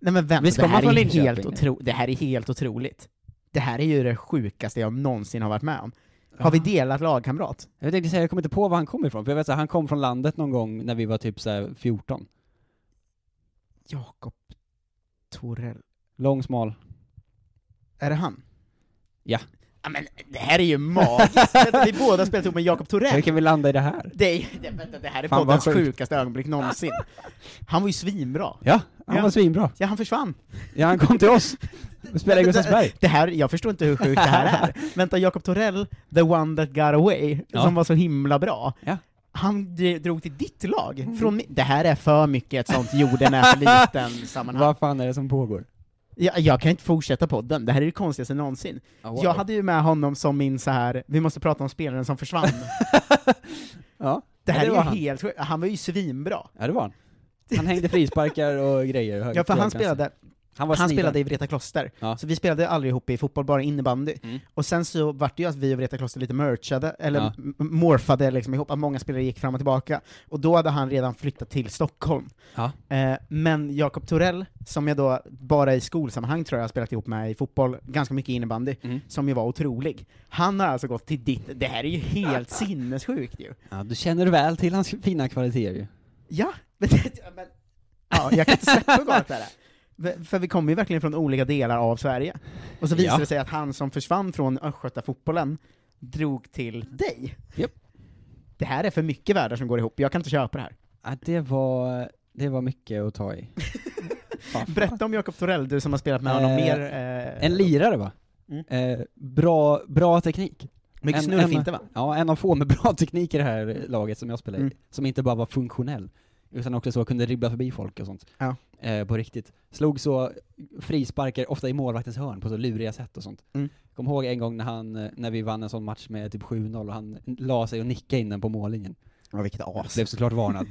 Nej men vänta, Visst det här, är Linköping? helt otro, det här är helt otroligt. Det här är ju det sjukaste jag någonsin har varit med om. Har vi delat lagkamrat? Jag tänkte säga, jag kommer inte på var han kommer ifrån, för jag vet att han kom från landet någon gång när vi var typ så här 14. Jakob Torell. Lång, smal. Är det han? Ja. Ja, men det här är ju magiskt! Vi båda spelat ihop med Jakob Hur Torell. kan vi landa i det här? Det, är, det, det här är Fan, poddens sjukaste ögonblick någonsin. Han var ju svinbra. Ja, han Ja. var svinbra. Ja, han försvann. Ja, han kom till oss. Vi spelade i Gustavsberg. Det här, jag förstår inte hur sjukt det här är. Vänta, Jakob Torell, the one that got away, Ja. som var så himla bra. Ja. Han drog till ditt lag. Från, mi- det här är för mycket ett sånt jorden är för liten sammanhang. Vad fan är det som pågår? Jag, jag kan inte fortsätta podden, det här är det konstigaste någonsin. Ja, wow. Jag hade ju med honom som min så här. vi måste prata om spelaren som försvann. Ja, Det här ja, är ju han. helt han var ju svinbra. Ja, det var han. Han hängde frisparkar och grejer. Ja, för han spelade, Han han spelade i Vreta Kloster, Ja. så vi spelade aldrig ihop i fotboll, bara innebandy. Mm. Och sen så vart det ju att vi och Vreta Kloster lite merchade, eller Ja. morfade liksom ihop, att många spelare gick fram och tillbaka. Och då hade han redan flyttat till Stockholm. Ja. Eh, men Jakob Torell, som jag då bara i skolsammanhang tror jag har spelat ihop med i fotboll, ganska mycket innebandy, Mm. som ju var otrolig. Han har alltså gått till ditt, det här är ju helt sinnessjukt ju. Ja, du känner väl till hans fina kvaliteter ju. Ja, men, men ja, jag kan inte släppa hur galet det här är. För- vi kommer ju verkligen från olika delar av Sverige. Och så visar Ja. det sig att han som försvann från Östgötafotbollen drog till dig. Japp. Det här är för mycket världar som går ihop, jag kan inte köpa det här. Ja, det var, det var mycket att ta i. Berätta om Jakob Torell, du som har spelat med honom Eh, mer... Eh, En lirare va? Mm. Eh, bra, bra teknik. Mycket snurrfinter va? Ja, en av få med bra teknik i det här laget som jag spelade Mm. i. Som inte bara var funktionell, utan också så kunde dribbla förbi folk och sånt. Ja. Eh, på riktigt. Slog så frisparkar, ofta i målvaktens hörn, på så luriga sätt och sånt. Mm. Kom ihåg en gång när han, eh, när vi vann en sån match med typ 7-0 och han la sig och nickade in den på mållinjen. Ja, vilket as. Blev såklart varnad.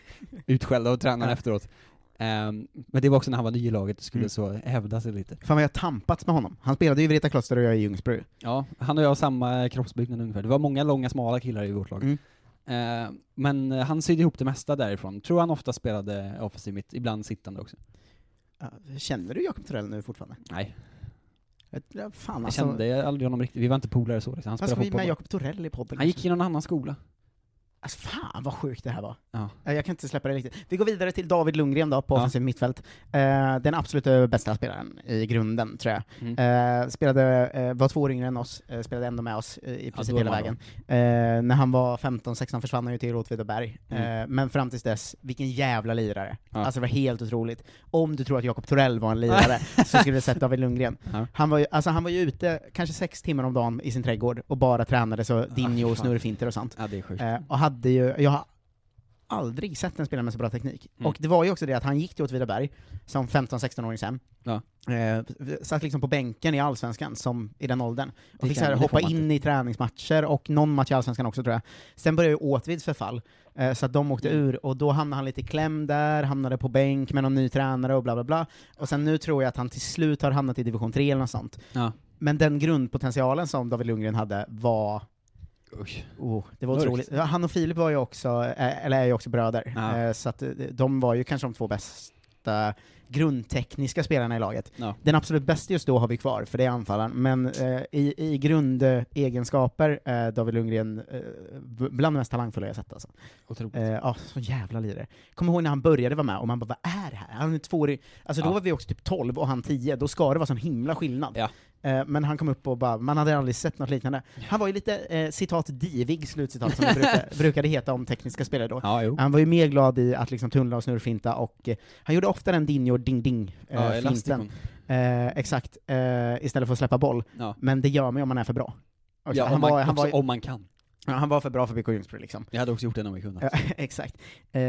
Utskälld av tränaren efteråt. Ehm, men det var också när han var ny i laget och skulle Mm. så hävda sig lite. Fan vad jag tampats med honom. Han spelade ju i Vreta Kloster och jag i Ljungsbro. Ja, han och jag har samma kroppsbyggnad ungefär. Det var många långa, smala killar i vårt lag. Mm. Eh, men han sydde ihop det mesta därifrån. Tror han ofta spelade offensiv mitt, ibland sittande också. Ja, Känner du Jakob Torell nu fortfarande? Nej, Ja, fan jag alltså. kände aldrig honom riktigt. Vi var inte polare så. Liksom. Han Vad ska spelade vi fotboll. med. Jakob Torell i podden? Han gick i någon annan skola. Alltså fan vad sjukt det här var. Ja. Eh, Jag kan inte släppa det riktigt. Vi går vidare till David Lundgren då, på Ja. offensiv mittfält. Eh, den absolut eh, bästa spelaren i grunden, tror jag. Mm. Eh, spelade, eh, var två år yngre än oss, eh, spelade ändå med oss i princip då hela vägen. När han var 15-16 försvann han ju till Åtvidaberg. Mm. Men fram tills dess, vilken jävla lirare. Ja. Alltså det var helt otroligt. Om du tror att Jakob Torell var en lirare, så skulle du sett David Lundgren. Ja. Han var, ju, alltså han var ju ute kanske sex timmar om dagen i sin trädgård och bara tränade så dinjo och snurrfinter och sånt. Ja, det är sjukt. Och hade ju, jag har aldrig sett en spelare med så bra teknik. Mm. Och det var ju också det att han gick till Åtvidaberg som 15-16-åring sen. Ja. Eh, satt liksom på bänken i Allsvenskan, som i den åldern. Och Det fick så hoppa in i träningsmatcher, och någon match i Allsvenskan också tror jag. Sen började ju Åtvids förfall, eh, så att de åkte Mm. ur, och då hamnade han lite i kläm där, hamnade på bänk med någon ny tränare och bla bla bla. Och sen nu tror jag att han till slut har hamnat i division 3 eller något sånt. Ja. Men den grundpotentialen som David Lundgren hade var. Oh, det var Mörkt. otroligt. Han och Filip var ju också, eh, eller är ju också bröder, Ja. Eh, så att eh, de var ju kanske de två bästa grundtekniska spelarna i laget. Ja. Den absolut bästa just då har vi kvar, för det är anfallaren, men eh, i, i grundegenskaper, eh, David Lundgren, eh, bland de mest talangfulla jag sett alltså. Otroligt. Eh, Ja, så jävla lirare. Kommer ihåg när han började vara med, och man bara vad är det här? Han är tvåårig, alltså då Ja. var vi också typ 12 och han 10, då ska det vara sån himla skillnad. Ja. Eh, Men han kom upp och bara, man hade aldrig sett något liknande. Han var ju lite, eh, citat, divig, slutcitat, som det brukar, brukade heta om tekniska spelare då. Ja. Han var ju mer glad i att liksom tunnla och snurrfinta, och eh, han gjorde ofta den dinjo ding-ding Ja, eh, elastikon. Eh, exakt, eh, istället för att släppa boll. Ja. Men det gör man ju om man är för bra. också. Ja, han, om man, var, också var, om man kan. ja, han var för bra för BK Ljungsbro liksom. Jag hade också gjort det om vi kunde. Ja, exakt. Eh,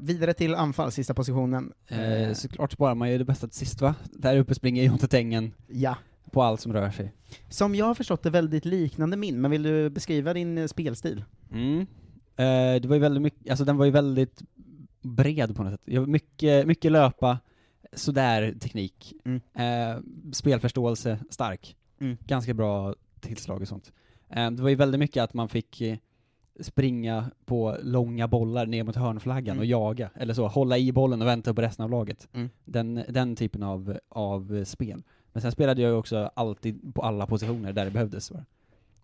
vidare till anfall, sista positionen. Eh, såklart sparar man ju det bästa till sist va? Där uppe springer Jonte Tengen Ja. På allt som rör sig. Som jag har förstått det väldigt liknande min, men vill du beskriva din eh, spelstil? Mm. Eh, det var ju väldigt mycket, alltså den var ju väldigt bred på något sätt. Jag var mycket, mycket löpa, sådär teknik. Mm. Eh, spelförståelse, stark. Mm. Ganska bra tillslag och sånt. Eh, det var ju väldigt mycket att man fick eh, springa på långa bollar ner mot hörnflaggan Mm. och jaga, eller så, hålla i bollen och vänta på resten av laget. Mm. Den, den typen av, av spel. Men sen spelade jag ju också alltid på alla positioner där det behövdes. Va?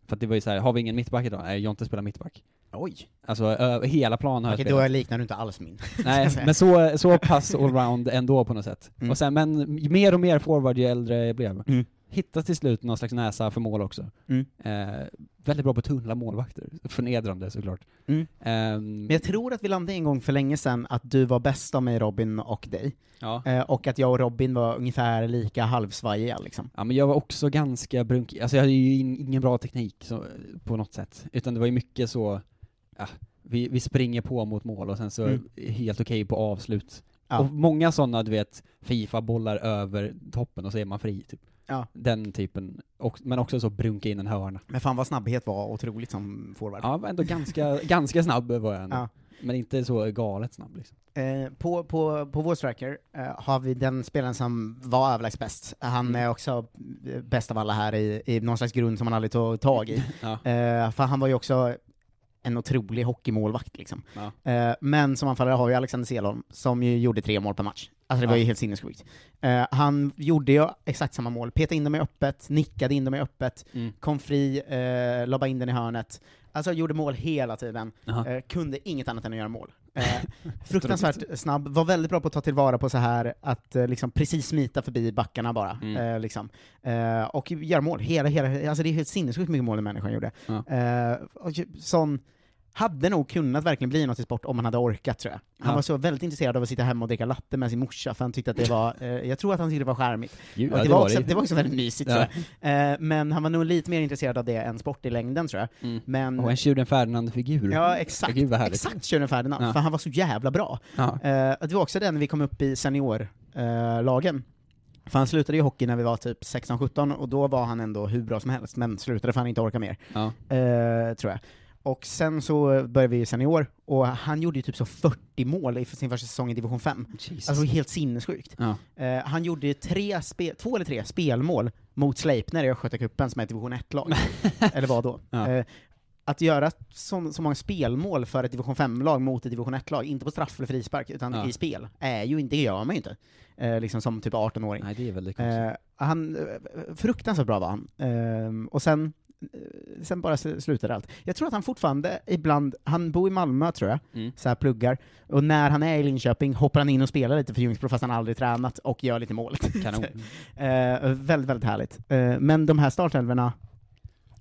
För att det var ju så här, har vi ingen mittback idag? Nej, Jonte spelar mittback. Oj! Alltså ö, hela planen har Okej, jag då liknar du inte alls min. Nej, men så, så pass allround ändå på något sätt. Mm. Och sen, men mer och mer forward ju äldre jag blev. Mm. Hittade till slut någon slags näsa för mål också. Mm. Eh, väldigt bra på att tunnla målvakter. Förnedrande såklart. Mm. Ehm, Men jag tror att vi landade en gång för länge sedan att du var bäst av mig, Robin, och dig. ja. Eh, och att jag och Robin var ungefär lika halvsvajiga liksom. ja, men jag var också ganska brunkig. Alltså jag hade ju in, ingen bra teknik så, på något sätt. Utan det var ju mycket så, ja, vi, vi springer på mot mål och sen så Mm. helt okej på avslut. Ja. Och många sådana, du vet, Fifa-bollar över toppen och så är man fri, typ. Ja. Den typen, och, men också så brunka in en hörna. Men fan vad snabbhet var otroligt som forward. Ja, ändå ganska, ganska snabb var jag ändå. Ja. Men inte så galet snabb liksom. Eh, på, på, på vår striker eh, har vi den spelaren som var överlägset bäst. Han Mm. är också eh, bäst av alla här i, i någon slags grund som man aldrig tog tag i. Ja. Eh, för han var ju också en otrolig hockeymålvakt liksom. Ja. Eh, men som anfallare har vi Alexander Selholm, som ju gjorde tre mål per match. Alltså det var Ja. ju helt sinnessjukt. Eh, han gjorde ju exakt samma mål, petade in dem i öppet, nickade in dem i öppet, Mm. kom fri, eh, lobbade in den i hörnet. Alltså gjorde mål hela tiden, eh, kunde inget annat än att göra mål. Eh, fruktansvärt snabb, var väldigt bra på att ta tillvara på så här att eh, liksom precis smita förbi backarna bara. Mm. Eh, liksom. eh, och göra mål, hela, hela, alltså det är helt sinnessjukt mycket mål den människan gjorde. Ja. Eh, sån, hade nog kunnat verkligen bli något i sport om han hade orkat tror jag. Han Ja. var så väldigt intresserad av att sitta hemma och dricka latte med sin morsa, för han tyckte att det var, eh, jag tror att han tyckte det var charmigt. Och ja, det, det var också, det. det var också väldigt mysigt Ja. tror jag. Eh, men han var nog lite mer intresserad av det än sport i längden tror jag. Mm. Men, Och en Tjuren Ferdinand-figur. ja exakt, Gud exakt Tjuren Ferdinand, för han var så jävla bra. Eh, det var också den vi kom upp i seniorlagen. för han slutade i hockey när vi var typ 16-17, och då var han ändå hur bra som helst, men slutade för han inte orka mer. Ja. Eh, tror jag. Och sen så började vi i senior, och han gjorde ju typ så 40 mål i sin första säsong i division 5. Jesus. Alltså helt sinnessjukt. ja. Eh, han gjorde tre två eller tre spelmål mot Sleipner i Östgötacupen som är ett division 1-lag. eller vad då? Ja. Eh, att göra så, så många spelmål för ett division 5-lag mot ett division 1-lag, inte på straff eller frispark, utan Ja. i spel, är ju inte, det gör man ju inte. Eh, liksom som typ 18-åring. Nej, det är väldigt konstigt. Eh, han, eh, fruktansvärt bra var han. Eh, och sen, sen bara sl- slutade allt. Jag tror att han fortfarande ibland, han bor i Malmö tror jag, Mm. så här pluggar, och när han är i Linköping hoppar han in och spelar lite för Ljungsbro fast han aldrig tränat, och gör lite mål. Kanon. eh, väldigt, väldigt härligt. Eh, men de här startelvorna,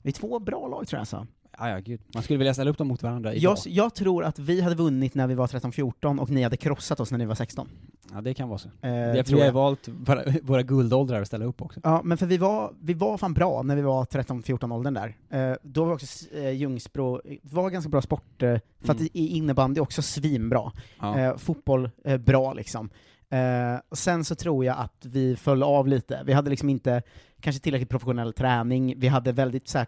det är två bra lag tror jag alltså. Ja, ja, gud. Man skulle vilja ställa upp dem mot varandra idag. Jag, jag tror att vi hade vunnit när vi var 13-14 och ni hade krossat oss när ni var 16. Ja, det kan vara så. Eh, för tror vi har jag. valt våra, våra guldåldrar att ställa upp också. Ja, men för vi var, vi var fan bra när vi var 13-14 åldern där. Eh, då var också eh, Ljungsbro, var ganska bra sport, eh, för att Mm. i innebandy också svinbra. Ja. Eh, fotboll, eh, bra liksom. Eh, och sen så tror jag att vi föll av lite. Vi hade liksom inte kanske tillräckligt professionell träning, vi hade väldigt så här,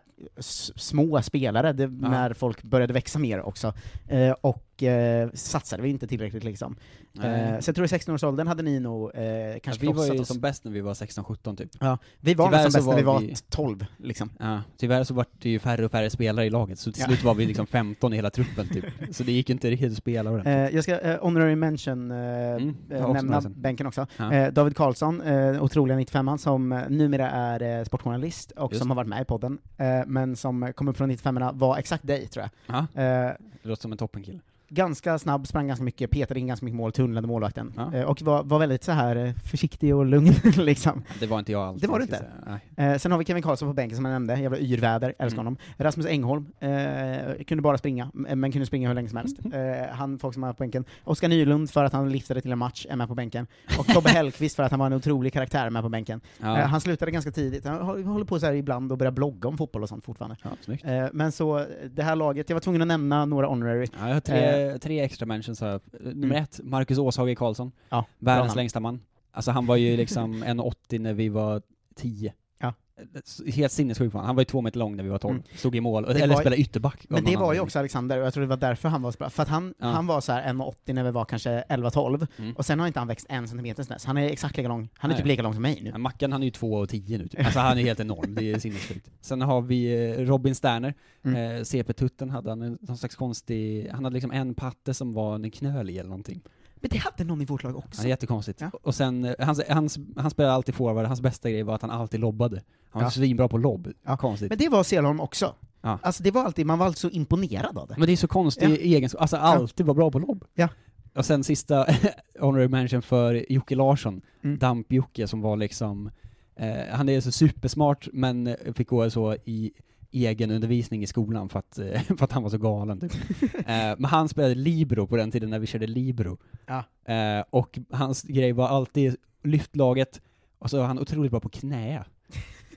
små spelare det, när folk började växa mer också. Eh, och eh, satsade vi inte tillräckligt liksom. Eh, så jag tror i 16-årsåldern hade ni nog eh, Ja, kanske vi var ju oss. som bäst när vi var 16-17 typ. Ja, vi var Tyvärr så bäst när vi var vi- 12, liksom. Ja, tyvärr så var det ju färre och färre spelare i laget, så till Ja. slut var vi liksom 15 i hela truppen typ. Så det gick inte riktigt att spela ordentligt. Eh, jag ska eh, honorary mention eh, Mm, eh, nämna bänken också. Ja. David Karlsson, eh, otroliga 95an, som numera är eh, sportjournalist och Just som har varit med i podden, eh, men som kom upp från 95 var exakt dig, tror jag. Ja, Eh, låter som en toppenkille. Ganska snabb, sprang ganska mycket, petade in ganska mycket mål, tunnlade målvakten. Ja. Eh, och var, var väldigt så här eh, försiktig och lugn liksom. Det var inte jag alls. Det var det inte. Eh, sen har vi Kevin Karlsson på bänken som jag nämnde, jävla yrväder, älskar Mm. honom. Rasmus Engholm, eh, kunde bara springa, men kunde springa hur länge som helst. Mm. Eh, han, folk som är på bänken. Oskar Nylund för att han liftade till en match, är med på bänken. Och Tobbe Hellqvist för att han var en otrolig karaktär, med på bänken. Ja. Eh, han slutade ganska tidigt, han hå- håller på så här ibland och börjar blogga om fotboll och sånt fortfarande. Ja, men så, det här laget, jag var tvungen att nämna några honorary. Ja, jag har tre, tre extra mentions här. Nummer Mm. ett, Marcus Åshage Karlsson. Ja, Världens längsta man. Alltså han var ju liksom 1,80 när vi var 10. Helt sinnessjuk var han. Var ju två meter lång när vi var 12. Mm. Stod i mål, eller var- spelade ytterback. Men det var ju också Alexander, och jag tror det var därför han var så bra. För att han, Ja. han var så här 1,80 när vi var kanske 11-12, Mm. och sen har inte han växt en centimeter sen dess. Han är exakt lika lång, han är Nej. typ lika lång som mig nu. Ja, Mackan han är ju 2,10 nu typ. Alltså han är helt enorm, det är sinnessjukt. Sen har vi eh, Robin Sterner, Mm. eh, CP-tutten hade han en någon slags konstig, han hade liksom en patte som var en knöl i eller någonting. Men det hade någon i vårt lag också. Ja, jättekonstigt. Ja. Och sen, eh, hans, hans, han spelade alltid forward, hans bästa grej var att han alltid lobbade. Han var Ja. svinbra på lobb. Ja. Konstigt. Men det var Selholm också. Ja. Alltså det var alltid, man var alltid så imponerad av det. Men det är så konstig Ja. egenskap, alltså alltid vara bra på lobb. Ja. Och sen sista honorary mention för Jocke Larsson, Mm. Damp-Jocke som var liksom, eh, han är så supersmart men eh, fick gå så i egen undervisning i skolan för att, eh, för att han var så galen typ. eh, men han spelade libero på den tiden när vi körde libero. Ja. Eh, och hans grej var alltid lyftlaget, och så var han otroligt bra på knä.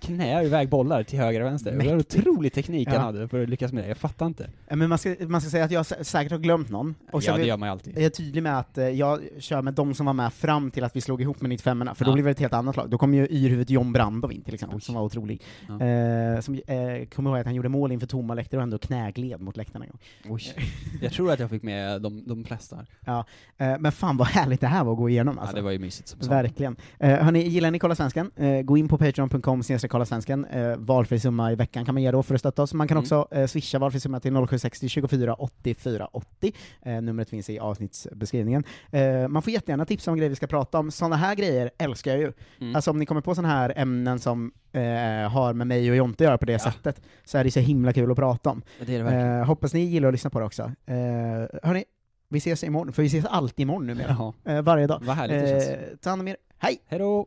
Knä iväg bollar till höger och vänster. Det var Mäktigt. otrolig teknik Ja. han hade för att lyckas med det, jag fattar inte. Men man ska, man ska säga att jag sä- säkert har glömt någon. Och ja, det gör man ju alltid. Jag är tydlig med att eh, jag kör med de som var med fram till att vi slog ihop med 95 för då Ja. blev det ett helt annat lag. Då kom ju yrhuvudet John Brandov in till exempel, som var otrolig. Ja. Eh, som, eh, kommer ihåg att han gjorde mål inför tomma läktare och ändå knägled mot läktarna en gång. Oj. Jag tror att jag fick med de, de flesta. Ja, eh, men fan vad härligt det här var att gå igenom alltså. Ja, det var ju mysigt som sagt. Verkligen. Eh, hörni, gillar ni Kolla Svensken? Eh, gå in på patreon.com snedstreck kolla svensken. Eh, valfri summa i veckan kan man ge då för att stötta oss. Man kan Mm. också eh, swisha valfri summa till 0760 24 84 80. Eh, numret finns i avsnittsbeskrivningen. Eh, man får jättegärna tipsa om grejer vi ska prata om. Sådana här grejer älskar jag ju. Mm. Alltså om ni kommer på sådana här ämnen som eh, har med mig och Jonte att göra på det sättet, så är det så himla kul att prata om. Ja, det det. Eh, hoppas ni gillar att lyssna på det också. Eh, hörni, vi ses imorgon, för vi ses alltid imorgon numera. Jaha. Eh, varje dag. Vad härligt det känns. Ta hand om er. Hej! Hejdå!